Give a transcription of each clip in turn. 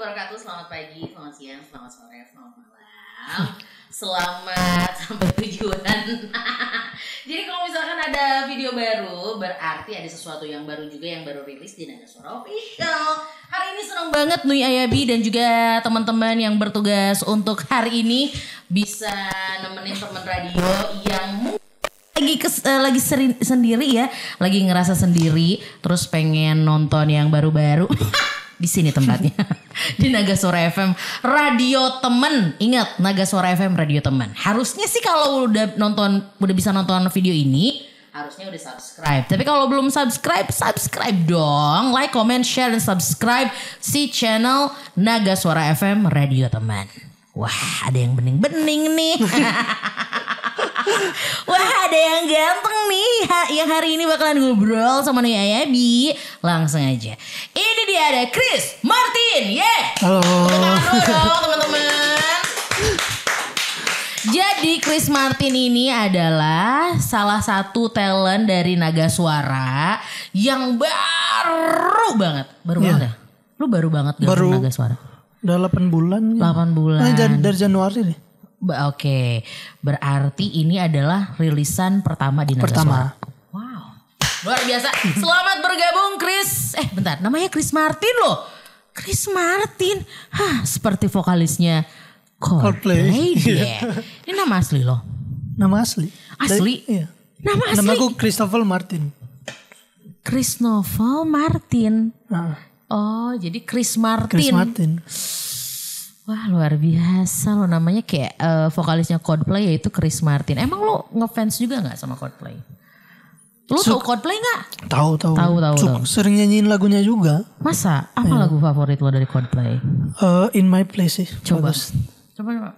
wabarakatuh. Selamat pagi, selamat siang, selamat sore, selamat malam. Selamat sampai tujuan. Jadi kalau misalkan ada video baru, berarti ada sesuatu yang baru juga yang baru rilis di Naga Suara Official. Hari ini senang banget Nui Ayabi dan juga teman-teman yang bertugas untuk hari ini bisa nemenin teman radio yang lagi kes, eh, lagi seri- sendiri ya, lagi ngerasa sendiri, terus pengen nonton yang baru-baru. di sini tempatnya. Di Naga Suara FM radio temen. Ingat Naga Suara FM radio temen. Harusnya sih kalau udah nonton udah bisa nonton video ini harusnya udah subscribe. Tapi kalau belum subscribe subscribe dong. Like comment share dan subscribe si channel Naga Suara FM radio teman wah ada yang bening-bening nih Wah ada yang ganteng nih Yang hari ini bakalan ngobrol sama Nui Ayabi Langsung aja Ini dia ada Chris Martin Yeah Halo. Teman-teman Jadi Chris Martin ini adalah salah satu talent dari Naga Suara yang baru banget. Baru Iya. banget ya? Lu baru banget gabung Baru. Naga Suara? Udah 8 bulan. ya. 8 bulan. Eh, dari, dari Januari. Ba- Oke, berarti ini adalah rilisan pertama di Naga Pertama. Suara. Wow, luar biasa. Selamat bergabung Chris. Eh bentar, namanya Chris Martin loh. Chris Martin. Hah, seperti vokalisnya Coldplay. Coldplay. deh. Ini nama asli loh. Nama asli. Asli? Dari- iya. Nama asli. Nama aku Christopher Martin. Chris Novel Martin. Nah, Oh, jadi Chris Martin. Chris Martin. Wah luar biasa lo namanya kayak eh, vokalisnya Coldplay yaitu Chris Martin. Emang lo ngefans juga nggak sama Coldplay? Lo tau Coldplay nggak? Tahu tahu. Tahu, tahu. Sering nyanyiin lagunya juga. Masa? Apa Iya. lagu favorit lo dari Coldplay? Eh, In My Place sih. Coba. Bagus. Coba coba.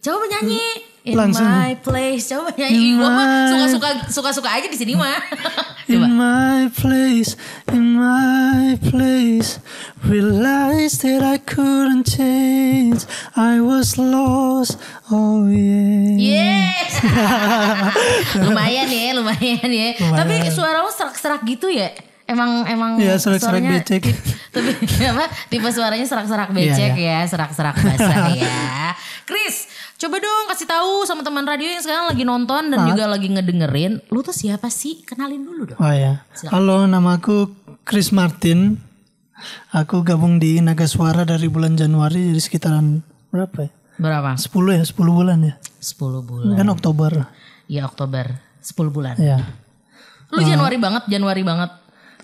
Coba nyanyi. In Langsung. my place. Coba nyanyi. Gue mah my- suka-suka suka-suka aja di sini mah. In my place, in my place, realized that I couldn't change. I was lost, oh yeah. Yes. lumayan ya, lumayan ya. Tapi suara lo serak-serak gitu ya. Emang emang Iya, serak-serak suaranya becek. Tapi apa? Tipe suaranya serak-serak Iya, becek iya. ya, serak-serak basah ya. Chris, coba dong kasih tahu sama teman radio yang sekarang lagi nonton dan juga lagi ngedengerin, lu tuh siapa sih? Kenalin dulu dong. Oh ya. Halo, nama aku Chris Martin. Aku gabung di Naga Suara dari bulan Januari jadi sekitaran berapa ya? Berapa? 10 ya, 10 bulan ya. 10 bulan. Kan Oktober. Iya, Oktober. 10 bulan. Ya. Lu Januari banget, Januari banget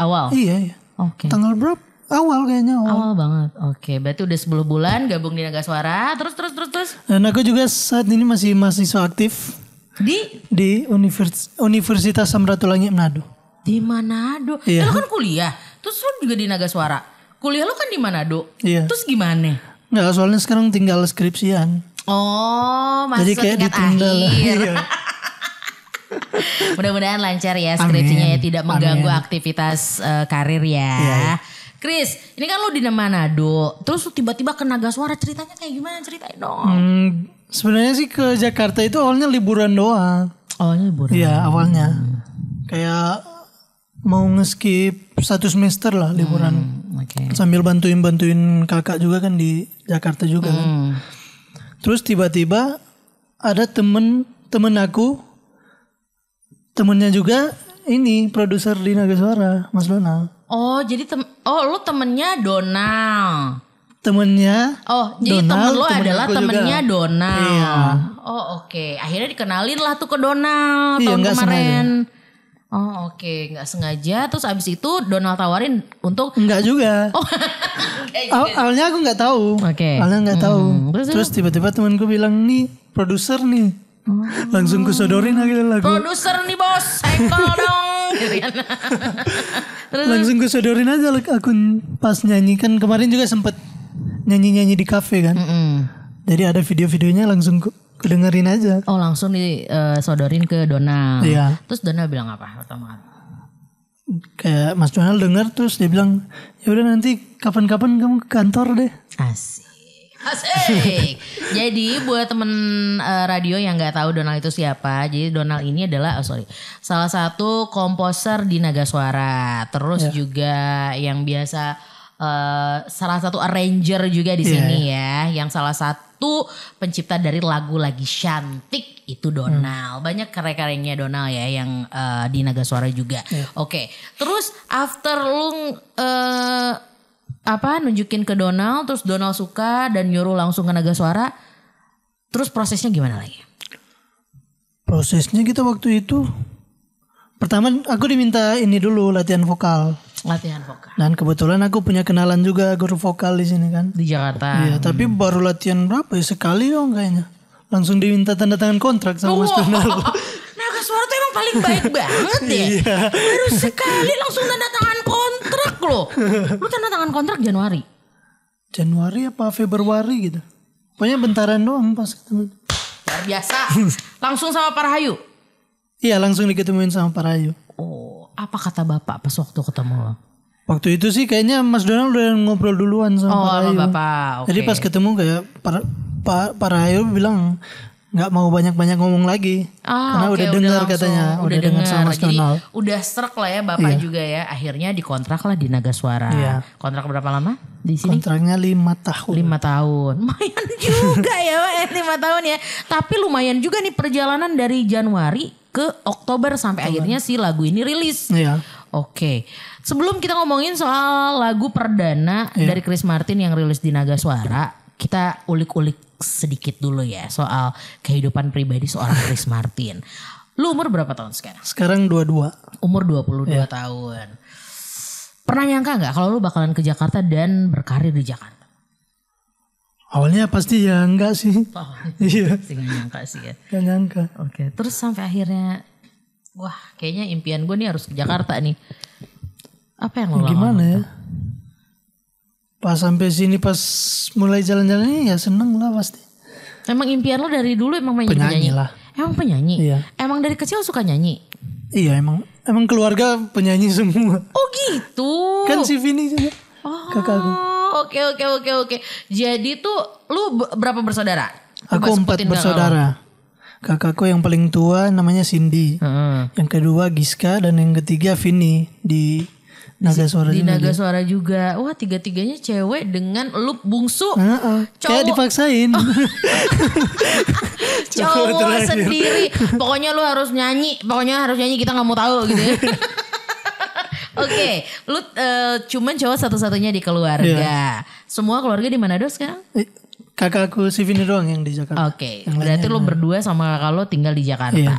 awal. Iya, iya. Oke. Tanggal berapa? Awal kayaknya awal. Awal banget. Oke, berarti udah 10 bulan gabung di Naga Suara. Terus terus terus terus Dan aku juga saat ini masih mahasiswa aktif di di Univers- Universitas Samratulangi Manado. di Manado. Iya. Eh, lu kan kuliah. Terus lu juga di Naga Suara. Kuliah lu kan di Manado. Iya. Terus gimana? Nggak, soalnya sekarang tinggal skripsian. Oh, Jadi mahasiswa kayak ditunda akhir. Iya. Mudah-mudahan lancar ya skripsinya ya tidak mengganggu Amin. aktivitas eh, karir ya. Iya, iya. Chris, ini kan lu di Manado, terus lu tiba-tiba ke Naga Suara ceritanya kayak gimana? Ceritain dong. Hmm, sebenarnya sih ke Jakarta itu awalnya liburan doang. Oh, ini liburan. Iya awalnya. Kayak mau ngeskip satu semester lah liburan. Hmm, Oke. Sambil bantuin-bantuin kakak juga kan di Jakarta juga kan. Hmm. Terus tiba-tiba ada temen temen aku, temennya juga ini produser di Naga Suara, Mas Donald. Oh, jadi tem oh lu temennya Donald. Temennya Oh, jadi Donald, temen lo temen adalah aku juga. temennya Donald. Iya. Oh, oke. Akhirnya dikenalin lah tuh ke Donald Iya, tahun nggak kemarin. Oh, oke, nggak sengaja. Terus abis itu Donald tawarin untuk enggak juga. Oh, kayak Aw- awalnya aku nggak tahu. Oke. Awalnya nggak tahu. Hmm, terus- Terus tiba-tiba temanku bilang nih produser nih. Oh. Langsung kusodorin aja lagu. produser nih bos, senggol Terus Langsung kusodorin aja lagu akun pas nyanyi kan kemarin juga sempet nyanyi-nyanyi di kafe kan. Mm-mm. Jadi ada video-videonya langsung ku, kudengerin aja. Oh langsung disodorin ke Donald. Iya. Terus Donald bilang apa pertama? Kayak Mas Donald denger terus dia bilang ya udah nanti kapan-kapan kamu ke kantor deh. Asik. Asik. jadi buat temen eh, radio yang nggak tahu Donald itu siapa, jadi Donald ini adalah oh sorry, salah satu komposer di Naga Suara. Terus juga yang biasa eh, salah satu arranger juga di Iya, sini ya, yang salah satu pencipta dari lagu lagi cantik itu Donald. Banyak karya-karyanya Donald ya yang eh, di Naga Suara juga. Oke, terus after lu eh, apa nunjukin ke Donald, terus Donald suka dan nyuruh langsung ke Naga Suara, terus prosesnya gimana lagi? Prosesnya kita waktu itu pertama aku diminta ini dulu latihan vokal. Latihan vokal Dan kebetulan aku punya kenalan juga guru vokal di sini kan. di Jakarta. Iya, tapi baru latihan berapa ya? Sekali dong kayaknya. Langsung diminta tanda tangan kontrak sama Mas Wow. Donald. Naga Suara tuh emang paling baik banget ya. Iya. Baru sekali langsung tanda tangan kontrak loh. Lu tanda tangan kontrak Januari. Januari apa Februari gitu. Pokoknya bentaran doang pas ketemu. Luar biasa. Langsung sama Pak Rahayu. Iya langsung diketemuin sama Pak Rayu. Oh, apa kata Bapak pas waktu ketemu lo? Waktu itu sih kayaknya Mas Donald udah ngobrol duluan sama Oh, Pak sama Rayu. Bapak. Oke. Jadi pas ketemu kayak Pak Pak bilang nggak mau banyak-banyak ngomong lagi. Ah, Karena oke, udah dengar katanya, udah, dengar sama Mas Jadi udah serak lah ya Bapak juga ya. Akhirnya dikontrak lah di Naga Suara. Iya. Kontrak berapa lama di sini? Kontraknya lima tahun. lima tahun lumayan juga ya Pak ya, lima tahun ya tapi lumayan juga nih perjalanan dari Januari ke Oktober sampai akhirnya si lagu ini rilis Iya. oke sebelum kita ngomongin soal lagu perdana dari Chris Martin yang rilis di Naga Suara kita ulik-ulik sedikit dulu ya soal kehidupan pribadi seorang Chris Martin lu umur berapa tahun sekarang Sekarang dua-dua. umur 22 tahun pernah nyangka nggak kalau lu bakalan ke Jakarta dan berkarir di Jakarta Awalnya pasti ya enggak sih. Oh, Iya. sih nggak nyangka sih ya. Gak nyangka. Oke, terus sampai akhirnya, wah kayaknya impian gue nih harus ke Jakarta nih. Apa yang lo lakukan? Gimana ya? Pas sampai sini pas mulai jalan-jalan ini ya seneng lah pasti. Emang impian lo dari dulu emang penyanyi, Penyanyi penyanyi? lah. Emang penyanyi? Iya. Emang dari kecil suka nyanyi? Iya emang emang keluarga penyanyi semua. Oh gitu. Kan si Vini juga. Oh, kakakku. Oke oke oke oke. Jadi tuh lu be- berapa bersaudara? Aku Coba empat bersaudara. Kakakku yang paling tua namanya Cindy. Heeh. Yang kedua Giska dan yang ketiga Vini di Naga Suara Di juga. Naga Suara juga. Wah tiga-tiganya cewek dengan lu bungsu. Heeh. Cowok. Kayak dipaksain. cowok terakhir. sendiri pokoknya lu harus nyanyi pokoknya harus nyanyi kita nggak mau tahu gitu ya oke lu eh, cuman cowok satu-satunya di keluarga Iya. semua keluarga di Manado sekarang Eh, Kakakku si Vini doang yang di Jakarta. oke berarti lu berdua sama kakak lu tinggal di Jakarta Iya.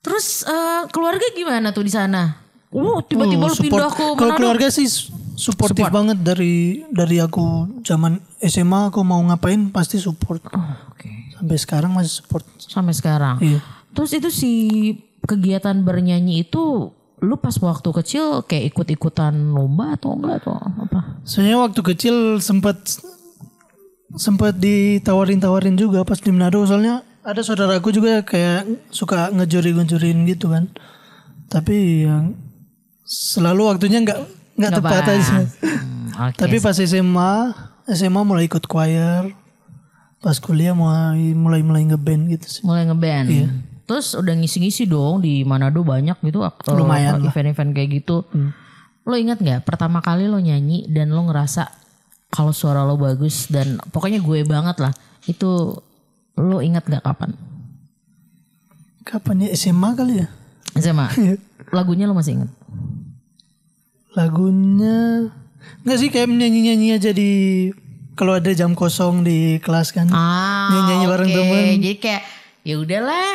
terus eh, keluarga gimana tuh di sana Uh, tiba-tiba Oh, lu pindah ke Kalau Manado. keluarga sih suportif banget dari dari aku zaman SMA aku mau ngapain pasti support. Oh, Oke. Sampai sekarang masih support. Sampai sekarang. Iya. Terus itu si kegiatan bernyanyi itu lu pas waktu kecil kayak ikut-ikutan lomba atau enggak atau apa? Soalnya waktu kecil sempat sempat ditawarin-tawarin juga pas di Manado soalnya ada saudaraku juga kayak suka ngejuri-ngejurin gitu kan. Tapi yang selalu waktunya nggak nggak tepat aja. Hmm, oke. Tapi pas SMA, SMA mulai ikut choir. Pas kuliah mulai mulai mulai ngeband gitu sih. mulai ngeband. Iya. Terus udah ngisi-ngisi dong di Manado banyak gitu aktor Lumayan event-event kayak gitu. Lo ingat nggak pertama kali lo nyanyi dan lo ngerasa kalau suara lo bagus dan pokoknya gue banget lah. Itu lo ingat nggak kapan? Kapan ya SMA kali ya? SMA. Lagunya lo masih ingat? Lagunya nggak sih kayak nyanyi-nyanyi aja di kalau ada jam kosong di kelas kan. Ah, Nyanyi-nyanyi bareng oke. temen. Jadi kayak ya udahlah,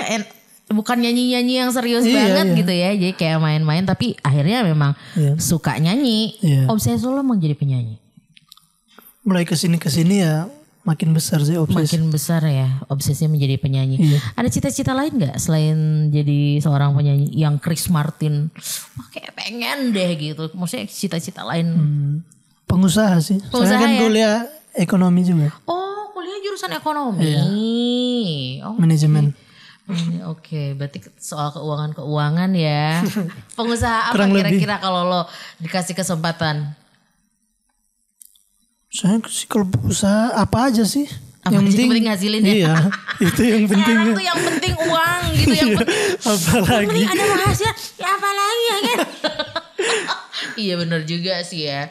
bukan nyanyi-nyanyi yang serius Iya, banget iya. gitu ya. Jadi kayak main-main tapi akhirnya memang Iya. suka nyanyi. Iya. Obsesi lo emang jadi penyanyi. Mulai ke sini ke sini ya makin besar sih obsesi. Makin besar ya obsesinya menjadi penyanyi. Iya. Ada cita-cita lain nggak selain jadi seorang penyanyi yang Chris Martin? Wah, kayak pengen deh gitu. Maksudnya cita-cita lain. Pengusaha sih. Pengusaha Soalnya kan ya? kuliah ekonomi juga, Oh, kuliah jurusan ekonomi. Iya. Oh, manajemen. Hmm, Oke, berarti soal keuangan-keuangan ya. Pengusaha apa kira-kira kalau lo dikasih kesempatan? Soalnya sih kalau usaha apa aja sih. Apa yang penting ngasilin ya? Iya, itu yang penting. Tuh yang penting uang gitu, yang penting, yang Apalagi. penting ada penghasilan. Ya apa lagi ya kan? iya bener juga sih ya.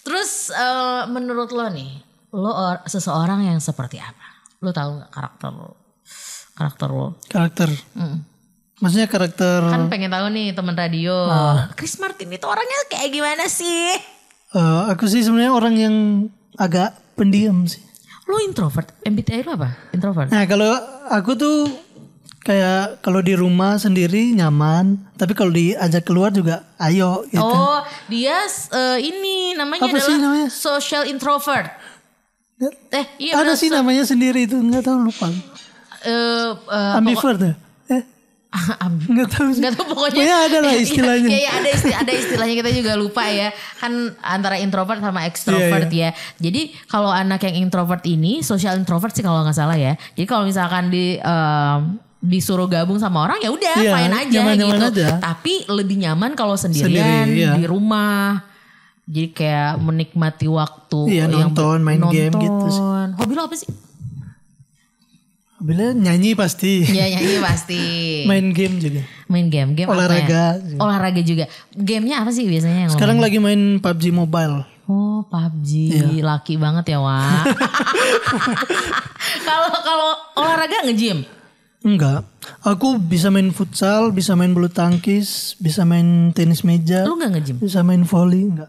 Terus eh, menurut lo nih, lo or- seseorang yang seperti apa? Lo tahu nggak karakter lo? Karakter lo? Karakter. Mm. Maksudnya karakter Kan pengen tahu nih teman radio. Ah. Chris Martin itu orangnya kayak gimana sih? eh, aku sih sebenarnya orang yang agak pendiam sih. Lo introvert? MBTI lo apa? Introvert? Nah, kalau aku tuh kayak kalau di rumah sendiri nyaman, tapi kalau diajak keluar juga ayo gitu. Oh, dia eh, ini namanya Apa sih adalah namanya? social introvert. Eh, iya Ada sih namanya sendiri itu, nggak tahu lupa. Eh, eh, Ambivert ya? Nggak tahu sih. Gak tau pokoknya Pokoknya ada lah istilahnya. Iya, iya, ada istilah ada istilahnya kita juga lupa ya. Kan antara introvert sama extrovert Iya, ya. Jadi kalau anak yang introvert ini social introvert sih kalau nggak salah ya. Jadi kalau misalkan di em, disuruh gabung sama orang ya udah Iya, fine aja nyaman-nyaman gitu. aja. Tapi lebih nyaman kalau sendirian Sendiri, iya. di rumah. Jadi kayak menikmati waktu Iya, yang nonton, main game gitu sih. nonton. Hobi lo apa sih? Bila nyanyi pasti. Ya nyanyi pasti. Main game juga. Main game, game apa ya? Olahraga. Olahraga juga. Gamenya apa sih biasanya yang Sekarang lagi main PUBG Mobile. Oh PUBG, Iya. laki banget ya Wak. Kalau kalau olahraga nge-gym, Enggak. Aku bisa main futsal, bisa main bulu tangkis, bisa main tenis meja, lu nggak nge-gym? bisa main volley, enggak.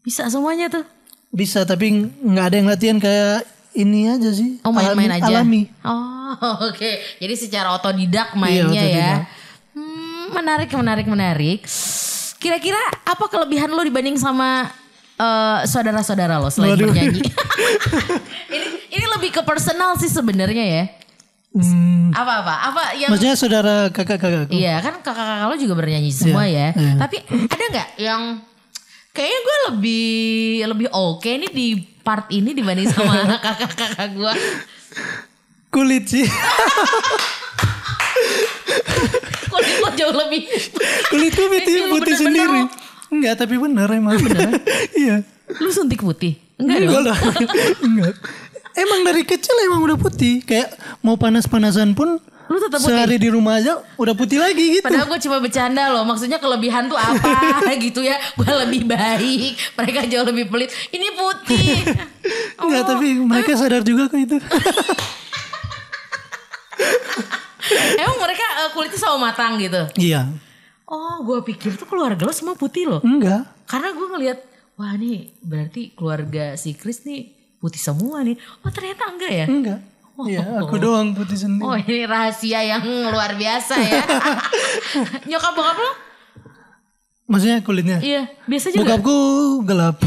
Bisa semuanya tuh. Bisa tapi nggak ada yang latihan kayak ini aja sih. Oh main-main aja. Alami. Oh oke. Jadi secara otodidak mainnya Iya, otodidak. ya. Hmm, menarik, menarik, menarik. Kira-kira apa kelebihan lu dibanding sama eh, saudara-saudara lo selain Waduh. bernyanyi? ini ini lebih ke personal sih sebenarnya ya. Hmm, Apa apa? Apa yang maksudnya saudara kakak-kakak. Iya kan kakak-kakak lo juga bernyanyi semua Iya, ya. iya. Tapi ada nggak yang kayaknya gue lebih lebih oke nih di part ini dibanding sama kakak-kakak gue. Kulit sih. Kulit lo jauh lebih. Kulitku putih, Ini lu putih bener-bener sendiri. Enggak, tapi bener emang. iya. Lu suntik putih? Enggak Enggak lah. Enggak. Emang dari kecil emang udah putih. Kayak mau panas-panasan pun Lu tetap putih. sehari di rumah aja udah putih lagi gitu. Padahal gue cuma bercanda loh. Maksudnya kelebihan tuh apa gitu ya. Gue lebih baik. Mereka jauh lebih pelit. Ini putih. Enggak, tapi mereka sadar juga kok itu. Emang mereka eh, kulitnya sama matang gitu. iya. Oh gue pikir tuh keluarga lo semua putih loh. Enggak. Karena gue ngeliat, wah nih berarti keluarga si Chris nih putih semua nih. Oh ternyata enggak ya? Enggak. Iya, aku doang putih sendiri. Oh ini rahasia yang luar biasa ya. Nyokap bokap lo? Maksudnya kulitnya? Iya, biasa juga. Bokapku gelap.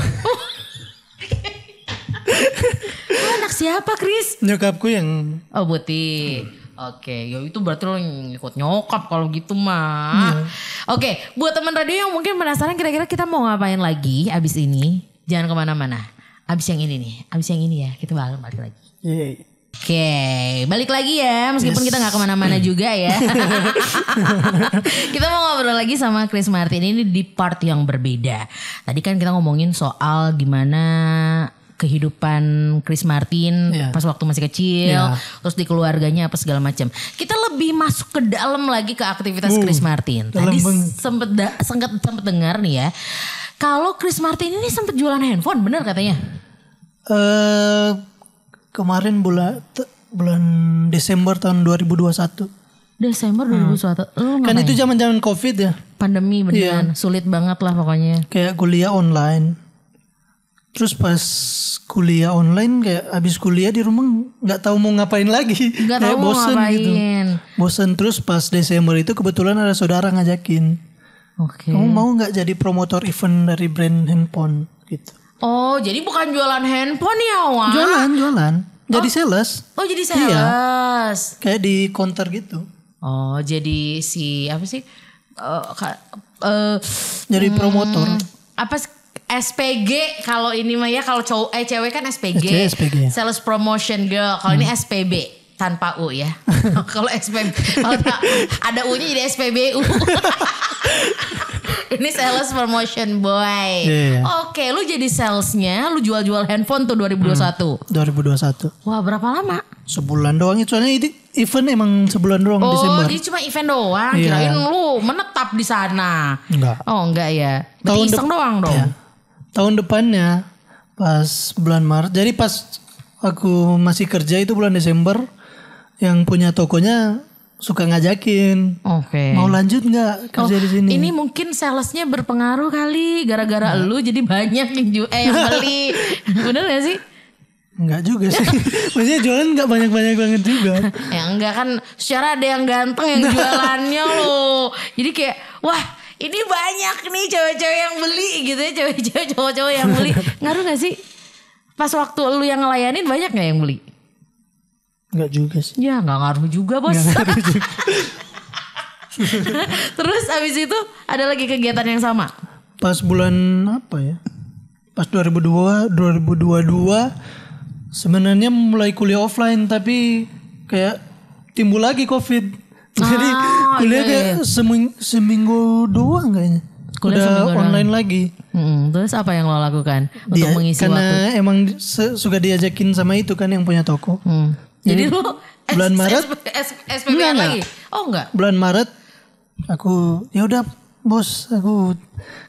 Lo anak siapa Chris? Nyokapku yang Oh putih. Oke, ya itu berarti lo ngikut nyokap kalau gitu mah. Oke, buat teman radio yang mungkin penasaran kira-kira kita mau ngapain lagi abis ini, jangan ke mana-mana. Abis yang ini nih, abis yang ini ya, kita balik balik lagi. Yeay. Oke, balik lagi ya, meskipun kita nggak ke mana-mana juga ya. kita mau ngobrol lagi sama Chris Martin ini di part yang berbeda. Tadi kan kita ngomongin soal gimana kehidupan Chris Martin Iya. pas waktu masih kecil, Iya. terus di keluarganya apa segala macam. Kita lebih masuk ke dalam lagi ke aktivitas Uh, Chris Martin. Tadi sempet da- sempet sempet dengar nih ya. Kalau Chris Martin ini sempet jualan handphone, benar katanya? eh kemarin bulan bulan Desember tahun 2021. Desember 2021. Lu Kan itu zaman-zaman Covid ya. pandemi beneran sulit banget lah pokoknya. Kayak kuliah online. Terus pas kuliah online kayak habis kuliah di rumah nggak tahu mau ngapain lagi. Nggak kayak tahu mau bosen gitu. ngapain. Bosen terus pas Desember itu kebetulan ada saudara ngajakin. Oke. Kamu mau nggak jadi promotor event dari brand handphone gitu. Oh jadi bukan jualan handphone ya Wak? Jualan, jualan. Jadi sales. Oh jadi Iya. sales. Kayak di counter gitu. Oh jadi si apa sih? Ka- eh, Jadi promotor. apa s- SPG kalau ini mah ya kalau cowok eh cewek kan SPG. SPG, SPG. Sales promotion girl. Kalau ini SPB tanpa U ya. kalau SPB kalau ada U-nya jadi SPBU. ini sales promotion boy. Iya, iya. Oke, lu jadi salesnya, lu jual-jual handphone tuh 2021. 2021. Wah, berapa lama? Sebulan doang itu soalnya ini event emang sebulan doang Oh, Desember. jadi cuma event doang. Iya. Kirain lu menetap di sana. Enggak. Oh, enggak ya. Berarti Tahun iseng doang dong. Ya. Tahun depannya Pas bulan Maret. Jadi pas aku masih kerja itu bulan Desember yang punya tokonya suka ngajakin. Oke. Mau lanjut nggak kerja di sini? Ini mungkin salesnya berpengaruh kali gara-gara lu jadi banyak yang ju- eh yang beli. Bener gak sih? Enggak juga sih. Maksudnya jualan nggak banyak-banyak banget juga. Ya enggak kan secara ada yang ganteng yang jualannya loh. Jadi kayak wah ini banyak nih cewek-cewek yang beli gitu ya cewek-cewek cowok-cowok yang beli. Ngaruh gak sih? Pas waktu lu yang ngelayanin banyak gak yang beli? Enggak juga sih. Ya nggak ngaruh juga bos. Terus abis itu ada lagi kegiatan yang sama. Pas bulan apa ya? Pas 2002 2022 sebenarnya mulai kuliah offline tapi kayak timbul lagi Covid. Jadi Ah, kuliah iya, kayak seming- seminggu doang kayaknya. Kuliah Udah online lagi. Hmm, terus apa yang lo lakukan untuk Dia, mengisi karena waktu? emang se- suka diajakin sama itu kan yang punya toko. Hmm. Jadi lo bulan Maret? SPP Enggak, lagi? Oh enggak. Bulan Maret aku ya udah bos aku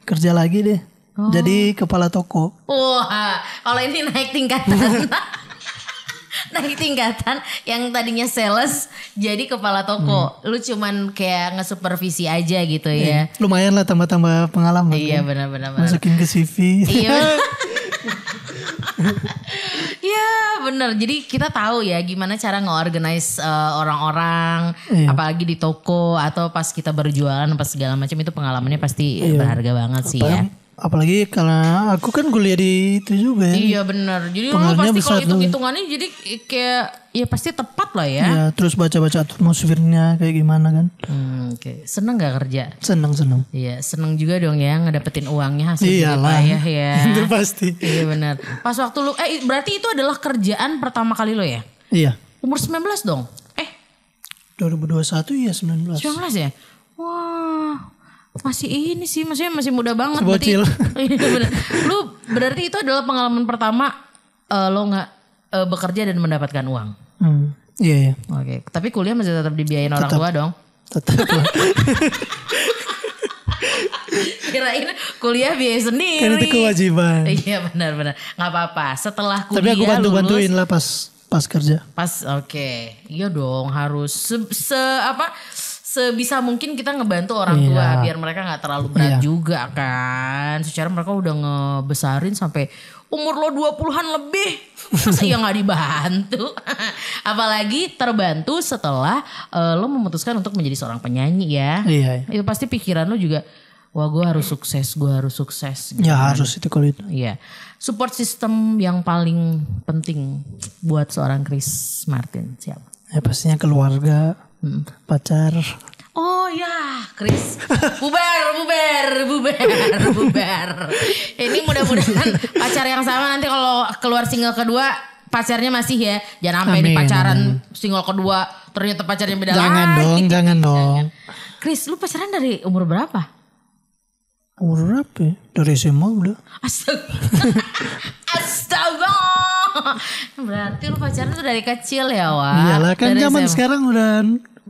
kerja lagi deh. Oh. Jadi kepala toko. Wah, kalau ini naik tingkatan. naik tingkatan yang tadinya sales jadi kepala toko. Lu cuman kayak ngesupervisi aja gitu ya. Lumayan lah tambah-tambah pengalaman. Iya kan. benar-benar. benar. Masukin ke CV. Iya. Iya bener Jadi kita tahu ya Gimana cara nge-organize eh, Orang-orang Iya. Apalagi di toko Atau pas kita berjualan Apa segala macam Itu pengalamannya pasti berharga banget sih ya Apalagi karena aku kan kuliah di itu juga ya. Iya bener Jadi lu Pengaruhnya pasti kalau hitung-hitungannya Jadi kayak Ya pasti tepat lah ya Ya, terus baca-baca atmosfernya kayak gimana kan. Hmm, Oke Seneng gak kerja? Seneng-seneng. Iya seneng juga dong ya Ngedapetin uangnya hasil Iyalah. payah ya itu pasti. Iya benar. Pas waktu lu eh berarti itu adalah kerjaan pertama kali lo ya? Iya. Umur 19 dong? Eh, 2021 ya 19. 19 ya? Wah. Masih ini sih, maksudnya masih muda banget. Sebocil. Berarti, Iya, bener. Lu berarti itu adalah pengalaman pertama eh, lo nggak eh, bekerja dan mendapatkan uang. Hmm. Iya, iya. Oke, tapi kuliah masih tetap dibiayain orang tua dong. Tetap. Kirain kuliah biaya sendiri. kan itu kewajiban. Iya benar-benar. Nggak apa-apa. Setelah kuliah Tapi aku lulus, bantu-bantuin lah pas pas kerja. Pas oke. Iya dong harus se, se- apa sebisa mungkin kita ngebantu orang tua Iya. biar mereka nggak terlalu berat Iya. juga kan. Secara mereka udah ngebesarin sampai umur lo 20-an lebih. Masa iya nggak dibantu? Apalagi terbantu setelah eh, lo memutuskan untuk menjadi seorang penyanyi ya. Iya, iya. Itu pasti pikiran lo juga wah gue harus sukses, gue harus sukses. Ya harus itu kalau itu. Iya. Support system yang paling penting buat seorang Chris Martin siapa? Ya pastinya keluarga, Hmm. pacar. Oh ya, Chris. Bubar, bubar, bubar, bubar. Ini mudah-mudahan pacar yang sama nanti kalau keluar single kedua pacarnya masih ya. Jangan sampai Amin, pacaran single kedua ternyata pacarnya beda Jangan lagi. dong, jangan dong. Chris, lu pacaran dari umur berapa? Umur berapa ya? Dari SMA udah. Astaga. Astaga. Berarti lu pacaran tuh dari kecil ya, Wak? Iyalah kan Dari zaman SMA. sekarang udah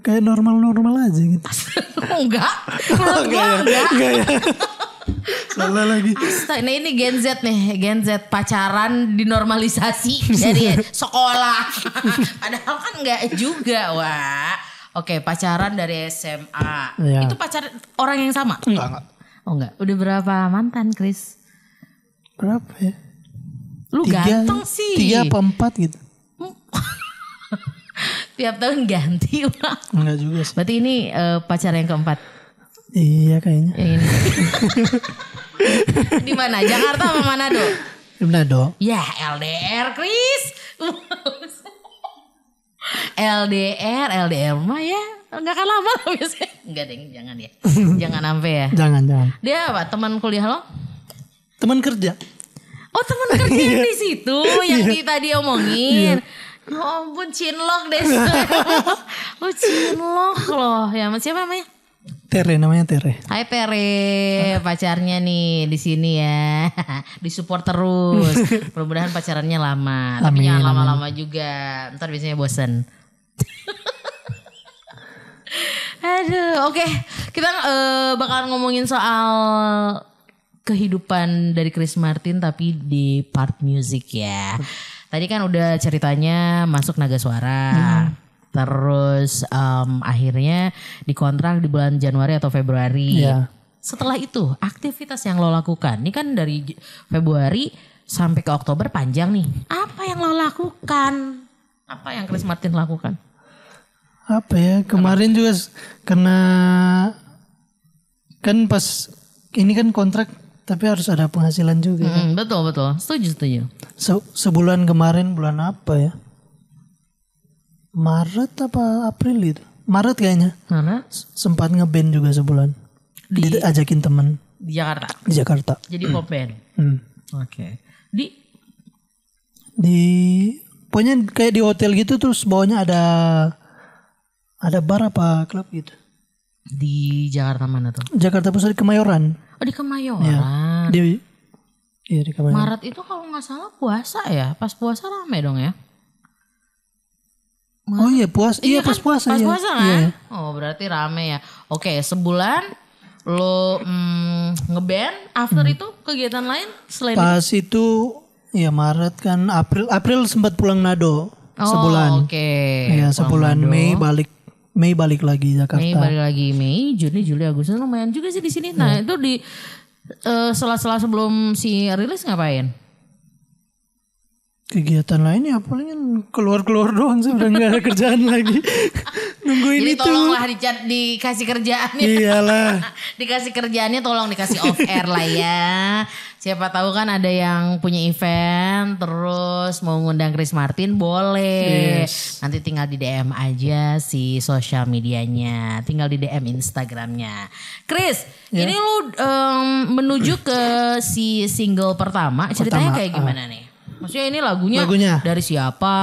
kayak normal-normal aja gitu. enggak. Menurut gua enggak. Enggak ya. Salah lagi. Astaga, nah ini Gen Z nih, Gen Z pacaran dinormalisasi dari sekolah. Padahal kan enggak juga, Wak. Oke, pacaran dari SMA. Iya. Itu pacar orang yang sama? Enggak, enggak. Oh enggak, udah berapa mantan, Chris? Berapa ya? Lu ganteng sih. Tiga apa empat gitu. Tiap tahun ganti, Wak. Enggak juga sih. Berarti ini eh, pacar yang keempat. Iya kayaknya. Ini. Di mana? Jakarta apa Manado? Di Manado. Ya LDR Chris. LDR, LDR mah ya nggak akan lama lah biasanya. Enggak deh, jangan ya. jangan sampai ya. Jangan, jangan. Dia apa? Teman kuliah lo? Teman kerja. Oh teman kerja yang di situ yang di tadi omongin. Ya ampun cinlok deh. oh cinlok loh. Ya siapa namanya? Tere namanya Tere. Hai Tere, pacarnya nih di sini ya. Disupport terus. Mudah-mudahan pacarannya lama. Tapi Amin, jangan amin. lama-lama juga. Ntar biasanya bosen. Aduh, oke. Kita eh, bakalan ngomongin soal kehidupan dari Chris Martin tapi di part music ya. Tadi kan udah ceritanya masuk Naga Suara. Terus em, akhirnya dikontrak di bulan Januari atau Februari. Iya. Setelah itu aktivitas yang lo lakukan, ini kan dari Februari sampai ke Oktober panjang nih. Apa yang lo lakukan? Apa yang Chris Martin lakukan? Apa ya kemarin juga karena kan pas ini kan kontrak tapi harus ada penghasilan juga. Mm, betul betul, setuju setuju. Se- sebulan kemarin bulan apa ya? Maret apa April itu? Maret kayaknya. S- Sempat ngeband juga sebulan. Diajakin temen di Jakarta, di Jakarta. jadi pop band. Hmm. Oke. Di Di pokoknya kayak di hotel gitu terus bawahnya ada ada bar apa klub gitu. di Jakarta mana tuh? Jakarta Pusat Kemayoran. Oh di Kemayoran. Di Iya di Kemayoran. Maret itu kalau nggak salah puasa ya. Pas puasa rame dong ya. Oh iya puas, iya, pas puasa Pas ya. puasa kan? Iya. Oh berarti rame ya. Oke sebulan lo mm, ngeband. After Hmm. itu kegiatan lain selain Pas itu ya Maret kan April April sempat pulang Nado Oh, sebulan. Oke. Iya sebulan Mei balik Mei balik lagi Jakarta. Mei balik lagi Mei, Juni, Juli, Agustus lumayan juga sih di sini. Nah Iya. itu di eh, sela-sela sebelum si rilis ngapain? Kegiatan lainnya palingan keluar-keluar doang sih udah nggak ada kerjaan lagi. Nungguin Jadi itu. tolonglah dicat- dikasih kerjaan ya. Iyalah. dikasih kerjaannya tolong dikasih off air lah ya. Siapa tahu kan ada yang punya event terus mau ngundang Chris Martin boleh. Yes. Nanti tinggal di DM aja si sosial medianya, tinggal di DM Instagramnya. Chris, Ya. ini lu em, menuju ke si single pertama, ceritanya Pertama, kayak gimana nih? Maksudnya ini lagunya, Lagunya? dari siapa,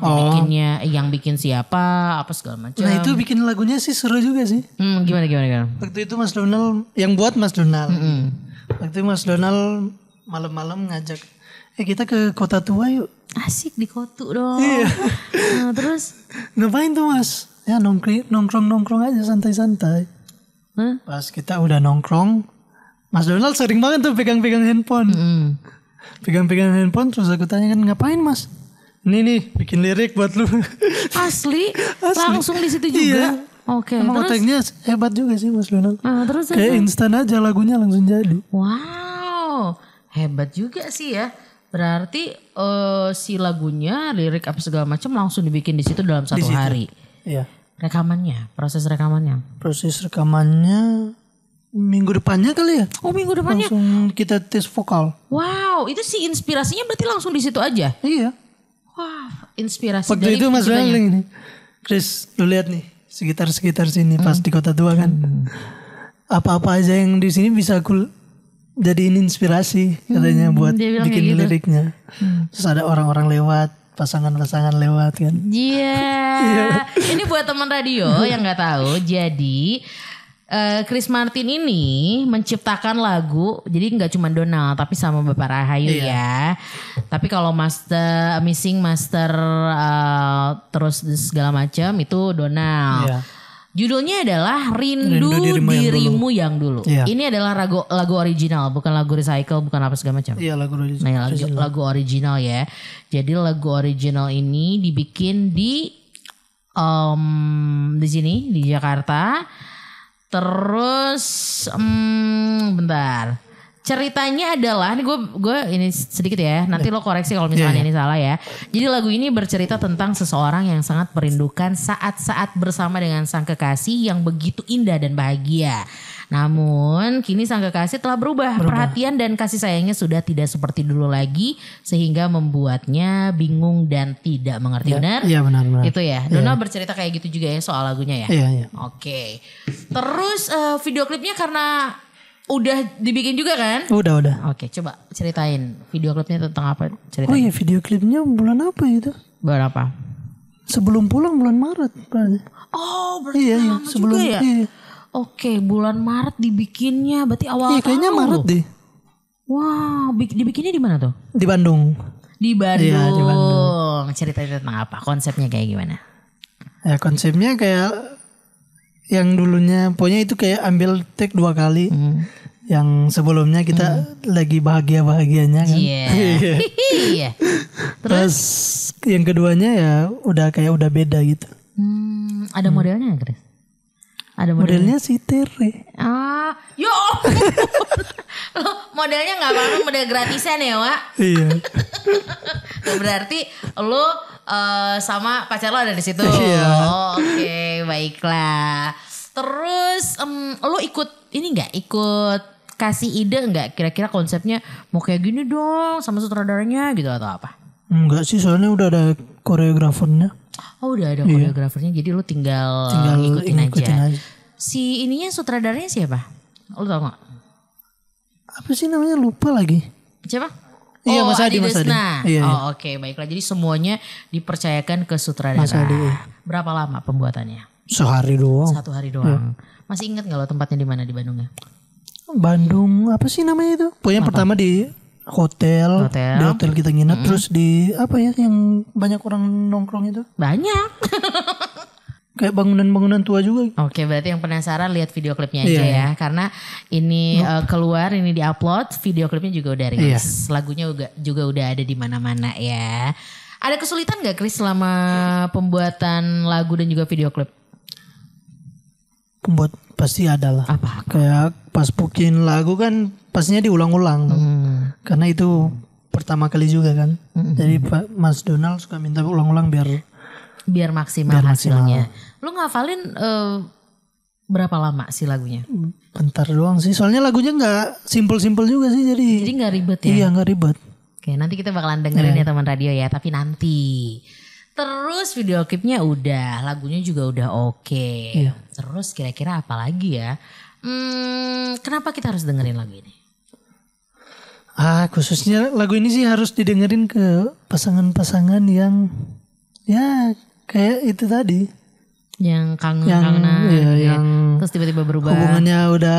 Oh. dibikinnya, yang bikin siapa, apa segala macam. Nah itu bikin lagunya sih seru juga sih. Hmm, gimana gimana gimana? Waktu itu Mas Donald yang buat Mas Donald. Hmm. Waktu Mas Donald malam-malam ngajak, eh kita ke kota tua yuk. Asik di kotu dong. Iya. Nah, terus Ngapain tuh Mas? Ya nongkrong nongkrong nongkrong aja santai-santai. Hah? Pas kita udah nongkrong, Mas Donald sering banget tuh pegang-pegang handphone. Hmm. Pegang-pegang handphone terus aku tanya kan ngapain Mas? Ini nih bikin lirik buat lu. Asli, Asli. langsung di situ juga. Iya. Oke, Emang terus otaknya hebat juga sih Mas Donald. Nah, terus Kayak instan aja lagunya langsung jadi. wow, hebat juga sih ya. Berarti eh, si lagunya, lirik apa segala macam langsung dibikin di situ dalam satu situ. hari. Iya. Rekamannya, proses rekamannya. Proses rekamannya minggu depannya kali ya. Oh minggu depannya. Langsung kita tes vokal. Wow, itu sih inspirasinya berarti langsung di situ aja. Iya. Wah, inspirasi Waktu dari itu Mas. Donald ini. Chris, lu lihat nih sekitar-sekitar sini pas Hmm. di kota tua kan. Apa-apa aja yang di sini bisa aku jadiin inspirasi katanya buat Hmm, bilang bikin gitu. Hmm. liriknya. Terus ada orang-orang lewat, pasangan-pasangan lewat kan. Iya. Ini buat teman radio yang nggak tahu. Jadi eh, Chris Martin ini menciptakan lagu. Jadi nggak cuma Donald, tapi sama Bapak Rahayu Iya. ya. Tapi kalau master missing master eh, terus segala macam itu Donald. Iya. Judulnya adalah Rindu, Rindu Dirimu Yang Dirimu Yang Dulu. Iya. Ini adalah lagu lagu original, bukan lagu recycle, bukan apa segala macam. Iya lagu original. Nah, lagu, lagu original ya. Jadi lagu original ini dibikin di em, di sini di Jakarta. Terus em, bentar. Ceritanya adalah ini gue gue ini sedikit ya. Nanti lo koreksi kalau misalnya Iya, ini salah ya. Jadi lagu ini bercerita tentang seseorang yang sangat merindukan saat-saat bersama dengan sang kekasih yang begitu indah dan bahagia. Namun kini sang kekasih telah berubah. Perhatian dan kasih sayangnya sudah tidak seperti dulu lagi sehingga membuatnya bingung dan tidak mengerti benar. Iya benar-benar. Itu ya. Donald bercerita kayak gitu juga ya soal lagunya ya. Iya iya. Oke. Terus eh, video klipnya karena udah dibikin juga kan? Udah udah. Oke, coba ceritain video klipnya tentang apa? Oh Ceritain. iya video klipnya bulan apa itu? Berapa? Sebelum pulang bulan Maret berarti. Oh, berarti Iya iya sebelum juga ya? iya. Oke, bulan Maret dibikinnya berarti awal Iya kayaknya tahun. Maret deh Wow, bik- dibikinnya di mana tuh? di Bandung. Di Bandung. Iya, di Bandung. Ceritain tentang apa? Konsepnya kayak gimana? Ya konsepnya kayak yang dulunya pokoknya itu kayak ambil take dua kali. Hmm. yang sebelumnya kita lagi bahagia bahagianya kan. Iya. Iya. Terus yang keduanya ya udah kayak udah beda gitu. Hmm, ada modelnya nggak, Chris? Ada model. Modelnya si Tere. Ah, yo. Lo modelnya nggak apa-apa model gratisan ya, Wak? iya. Berarti lo eh, sama pacar lo ada di situ. Iya. Oh, Oke, baiklah. Terus em, lo ikut ini nggak? Ikut kasih ide nggak? Kira-kira konsepnya mau kayak gini dong sama sutradaranya gitu atau apa? Enggak sih soalnya udah ada koreografernya. Oh udah ada koreografernya jadi lo tinggal, Iya. Tinggal ngikutin, ngikutin aja. aja. Si ininya sutradaranya siapa? Lo tau gak? Apa sih namanya lupa lagi. Siapa? Iya, oh, Mas Adi, Mas Adi. Desna. Iya, oh iya. oke baiklah. Jadi semuanya dipercayakan ke sutradara. Mas Adi, iya. Berapa lama pembuatannya? Sehari doang. Satu hari doang. Masih ingat nggak lo tempatnya di mana di Bandung ya? Bandung apa sih namanya itu? Pokoknya pertama di hotel, Hotel. di hotel kita nginep terus di apa ya yang banyak orang nongkrong itu? Banyak. Kayak bangunan-bangunan tua juga. Oke, berarti yang penasaran lihat video klipnya aja Iya, ya, karena ini eh, keluar, ini diupload, video klipnya juga udah Iya. rilis, lagunya juga juga udah ada di mana-mana ya. Ada kesulitan nggak Chris selama pembuatan lagu dan juga video klip? Pembuat pasti ada lah. Apa? Kayak pas bikin lagu kan pastinya diulang-ulang. Hmm. Karena itu pertama kali juga kan. Jadi Pak Mas Donald suka minta ulang-ulang biar Biar maksimal Biar maksimal. hasilnya. Lu ngafalin eh, berapa lama sih lagunya? bentar doang sih. Soalnya lagunya nggak simpel-simpel juga sih jadi. Jadi nggak ribet ya? Iya nggak ribet. Oke, nanti kita bakalan dengerin ya teman radio ya, tapi nanti. Terus video klipnya udah, lagunya juga udah oke. Iya. Terus kira-kira apa lagi ya? Hmm, kenapa kita harus dengerin lagu ini? Ah khususnya lagu ini sih harus didengerin ke pasangan-pasangan yang ya kayak itu tadi. Yang kangen Yang kangenan, iya, ya. yang terus tiba-tiba berubah. hubungannya udah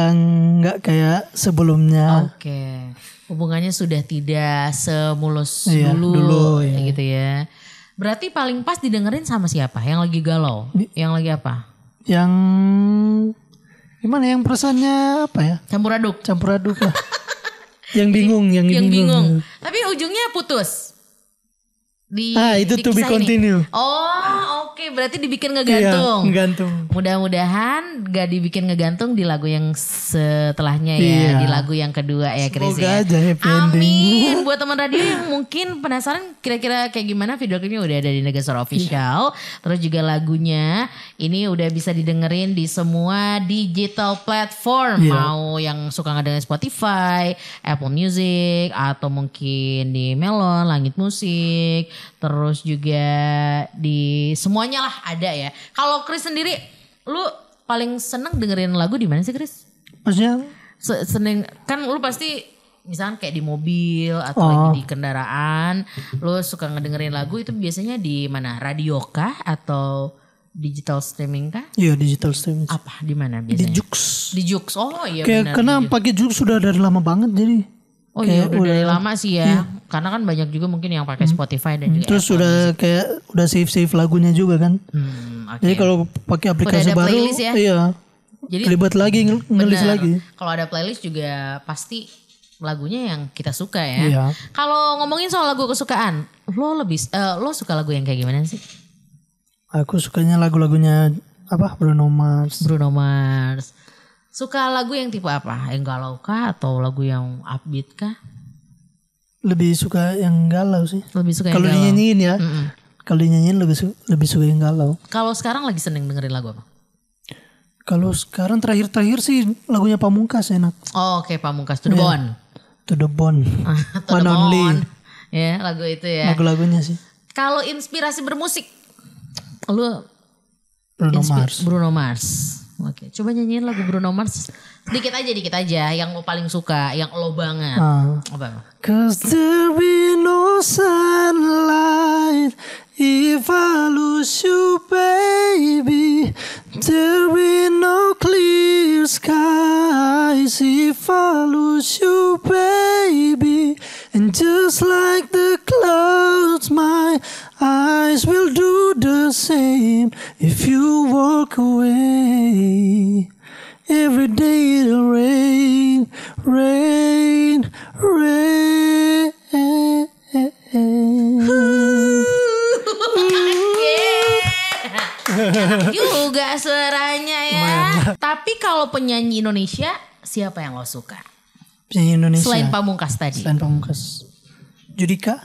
nggak kayak sebelumnya. Oke, hubungannya sudah tidak semulus Iya, dulu, dulu, iya. gitu ya. Berarti paling pas didengerin sama siapa? Yang lagi galau? Yang lagi apa? Yang gimana yang perasaannya apa ya? Campur aduk. Campur aduk lah. yang bingung, yang, yang bingung. bingung. Tapi ujungnya putus. Di, Ah, itu di to be kisah ini. continue. Oh, oke. Berarti dibikin Iya, ngegantung. gantung. Mudah-mudahan gak dibikin ngegantung di lagu yang setelahnya ya, Iya. di lagu yang kedua ya, Chris Semoga ya. aja happy. Amin. Buat teman radio yang mungkin penasaran kira-kira kayak gimana video klipnya udah ada di Negasora Official. Terus juga lagunya ini udah bisa didengerin di semua digital platform. Iya. Mau yang suka ngedengerin Spotify, Apple Music atau mungkin di Melon, Langit Musik, terus juga di semuanya lah ada ya. Kalau Chris sendiri lu paling seneng dengerin lagu di mana sih Chris? Maksudnya Se- seneng kan lu pasti misalnya kayak di mobil atau Oh. lagi di kendaraan lu suka ngedengerin lagu itu biasanya di mana radio kah atau digital streaming kah iya digital streaming. apa di mana Di biasanya Jux. di Jux oh iya Kayak benar karena di pakai Jux sudah dari lama banget jadi oh iya kayak udah dari udah- lama sih ya karena kan banyak juga mungkin yang pakai Spotify dan juga terus sudah kayak udah save save lagunya juga kan. hmm, oke Jadi kalau pakai aplikasi ada baru, ya? iya. jadi Ribet lagi ngel- ngelis benar. lagi. kalau ada playlist juga pasti lagunya yang kita suka ya Iya. Kalau ngomongin soal lagu kesukaan, lo lebih eh, lo suka lagu yang kayak gimana sih? Aku sukanya lagu-lagunya apa Bruno Mars. Bruno Mars. Suka lagu yang tipe apa? Yang galau kah atau lagu yang upbeat kah? Lebih suka yang galau sih. Lebih suka yang Kalau galau. dinyanyiin ya, Mm-mm. kalau dinyanyiin lebih su- lebih suka yang galau. Kalau sekarang lagi seneng dengerin lagu apa? Kalau sekarang terakhir-terakhir sih lagunya Pamungkas enak. Oh, oke Pamungkas To The Iya. Bone. To the Bone. To One The Only. Bone. Ya, lagu itu ya. Lagu-lagunya sih. Kalau inspirasi bermusik, lu Bruno Mars. Bruno Mars. Oke, coba nyanyiin lagu Bruno Mars. Dikit aja, dikit aja. Yang lo paling suka, yang lo banget. Ah. Apa? Cause there be no sunlight if I lose you, baby. There be no clear skies if I lose you, baby. And just like the clouds, my eyes will do the same if you walk away. Every day it rain, rain, rain. juga suaranya ya. Mana? Tapi kalau penyanyi Indonesia siapa yang lo suka? Penyanyi Indonesia. Selain Pamungkas tadi. Selain Pamungkas. Judika.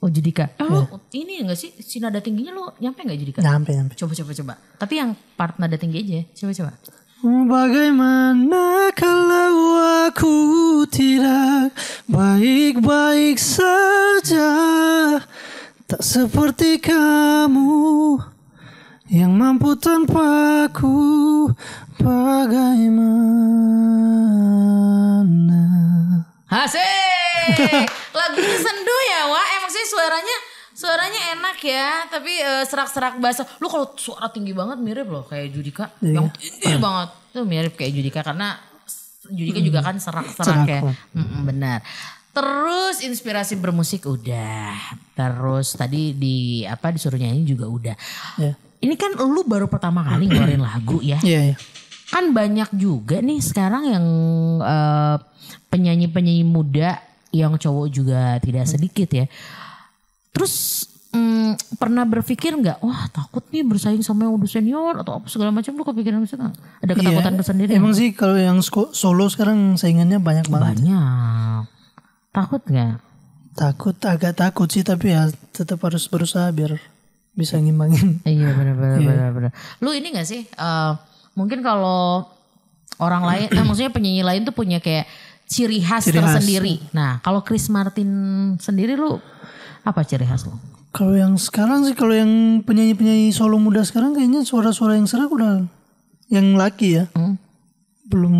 Oh Judika. Ya. Oh, ya. ini enggak sih si nada tingginya lo nyampe nggak Judika? Nyampe nyampe. Coba coba coba. Tapi yang part nada tinggi aja. Coba coba. Bagaimana kalau aku tidak baik-baik saja Tak seperti kamu yang mampu tanpa aku Bagaimana Asik. Lagunya sendu ya, Wak. Emang sih suaranya suaranya enak ya, tapi eh, serak-serak bahasa. Lu kalau suara tinggi banget mirip loh kayak Judika. Yang tinggi banget. Tuh mirip kayak Judika karena Judika juga kan serak-serak Serak, ya. Mm-mm, benar. Terus inspirasi bermusik udah. Terus tadi di apa disuruh nyanyi juga udah. Ya. Ini kan lu baru pertama kali ngeluarin lagu ya Iya, iya. kan banyak juga nih sekarang yang eh, penyanyi-penyanyi muda yang cowok juga tidak sedikit ya. Terus mm, pernah berpikir nggak, wah takut nih bersaing sama yang udah senior atau apa segala macam lu kepikiran nggak? Ada ketakutan Iya, tersendiri? Emang sih kalau yang solo sekarang saingannya banyak banget. banyak. Takut nggak? Takut, agak takut sih tapi ya tetap harus berusaha biar bisa ngimbangin. Iya benar-benar benar-benar. Lu ini gak sih? eh, mungkin kalau orang lain, eh, maksudnya penyanyi lain tuh punya kayak ciri khas Ciri khas. tersendiri. Nah kalau Chris Martin sendiri lu apa ciri khas lu? Kalau yang sekarang sih kalau yang penyanyi-penyanyi solo muda sekarang kayaknya suara-suara yang serak udah yang laki ya. Hmm? Belum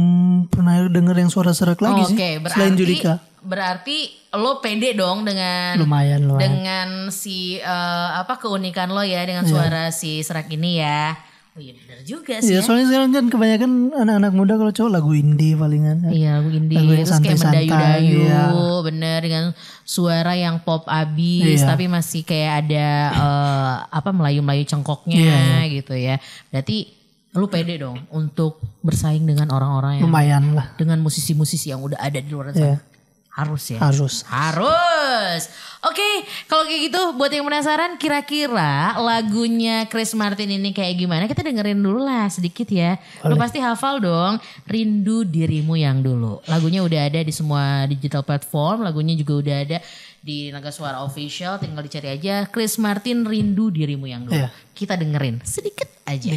pernah denger yang suara serak lagi sih. Oke, berarti Selain Judika. berarti lo pede dong dengan Lumayan, lumayan. dengan si eh, apa keunikan lo ya dengan suara si serak ini ya. Oh iya benar juga sih. Iya, soalnya sekarang kan kebanyakan anak-anak muda kalau cowok lagu indie palingan. Iya lagu indie Lagu yang santai-santai, mendayu-dayu iya. bener dengan suara yang pop abis Iya. tapi masih kayak ada eh, apa melayu-melayu cengkoknya Iya, gitu ya. Berarti lu pede dong untuk bersaing dengan orang-orang yang Lumayan lah. dengan musisi-musisi yang udah ada di luar sana. Iya. Harus ya. Harus. Harus. Oke, kalau kayak gitu buat yang penasaran kira-kira lagunya Chris Martin ini kayak gimana? Kita dengerin dulu lah sedikit ya. Lu pasti hafal dong Rindu Dirimu Yang Dulu. Lagunya udah ada di semua digital platform, lagunya juga udah ada di Naga Suara Official, tinggal dicari aja Chris Martin Rindu Dirimu Yang Dulu. Iya. Kita dengerin sedikit aja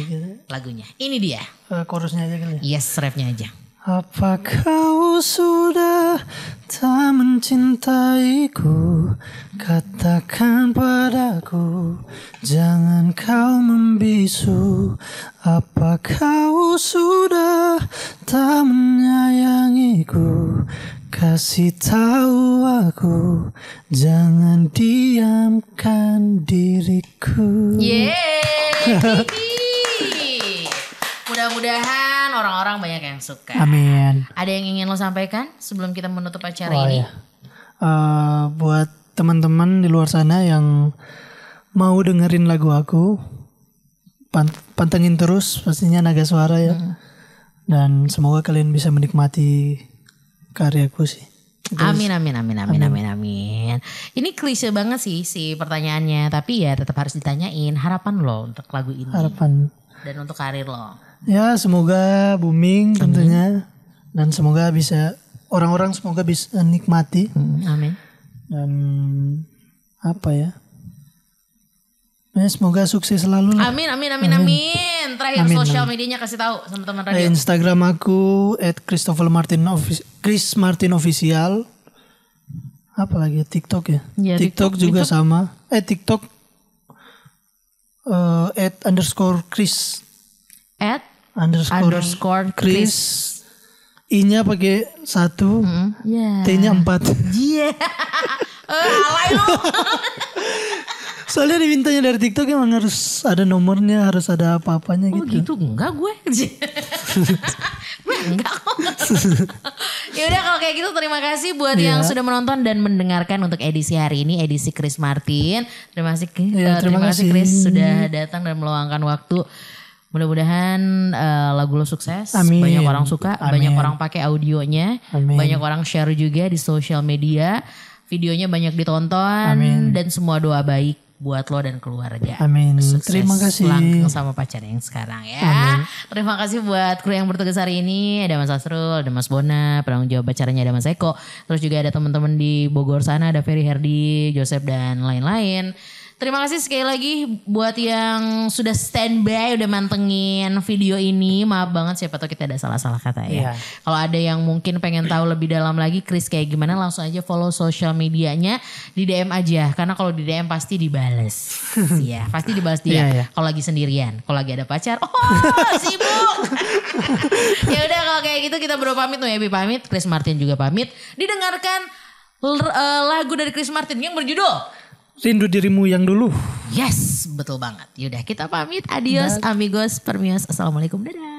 lagunya. Ini dia. Eh, chorusnya aja kali ya. Yes, rapnya aja. Apa kau sudah tak mencintaiku? Katakan padaku Jangan kau membisu. Apa kau sudah tak menyayangiku? Kasih tahu aku Jangan diamkan diriku. Yeay. Mudah-mudahan orang-orang banyak yang suka. Amin Ada yang ingin lo sampaikan sebelum kita menutup acara Oh ini? ya. Eh, buat teman-teman di luar sana yang mau dengerin lagu aku, pan- pantengin terus pastinya Naga Suara ya. Dan semoga kalian bisa menikmati karyaku sih. Amin, amin, amin, amin, amin, amin. Ini klise banget sih si pertanyaannya, tapi ya tetap harus ditanyain harapan lo untuk lagu ini Harapan. Dan untuk karir lo. Ya semoga booming tentunya. Dan semoga bisa orang-orang semoga bisa nikmati. Amin. Dan apa ya. Ya, semoga sukses selalu lah. Amin, amin, amin, amin. Terakhir Amin, sosial medianya kasih tahu sama teman Eh, radio. Instagram aku at Christopher Martin Offic- Chris Martin Official. Apa lagi TikTok ya? Iya, TikTok, TikTok. juga sama. Eh TikTok eh, at underscore Chris At underscore, underscore Chris. Chris. I-nya pakai satu, Hmm, Ya. T-nya empat. Iya. Eh, alay. Soalnya dimintanya dari TikTok emang harus ada nomornya, harus ada apa-apanya Oh gitu. gitu enggak gue. gue enggak kok. ya udah kalau kayak gitu terima kasih buat Iya. yang sudah menonton dan mendengarkan untuk edisi hari ini edisi Chris Martin. Terima kasih Ki- Iya, terima terima kasih. Chris sudah datang dan meluangkan waktu. Mudah-mudahan eh, lagu lo sukses, Amin. banyak orang suka, Amin. banyak orang pakai audionya, Amin. banyak orang share juga di sosial media, videonya banyak ditonton Amin. dan semua doa baik buat lo dan keluarga. Amin. Sukses Terima kasih. langgeng sama pacar yang sekarang ya. Terima kasih buat kru yang bertugas hari ini. Ada Mas Asrul, ada Mas Bona, penanggung jawab acaranya ada Mas Eko. Terus juga ada teman-teman di Bogor sana ada Ferry Herdi, Joseph dan lain-lain. Terima kasih sekali lagi buat yang sudah standby udah mantengin video ini. Maaf banget siapa tahu kita ada salah-salah kata ya. Iya. Kalau ada yang mungkin pengen tahu lebih dalam lagi Chris kayak gimana langsung aja follow sosial medianya di DM aja karena kalau di DM pasti dibales. Iya, pasti dibales dia. Iya, iya. Kalau lagi sendirian, kalau lagi ada pacar, oh sibuk. ya udah kalau kayak gitu kita berdua pamit tuh Ebi pamit, Chris Martin juga pamit. Didengarkan eh, lagu dari Chris Martin yang berjudul Rindu dirimu yang dulu. Yes, betul banget. Yaudah kita pamit. Adios amigos, permios. Assalamualaikum. Dadah.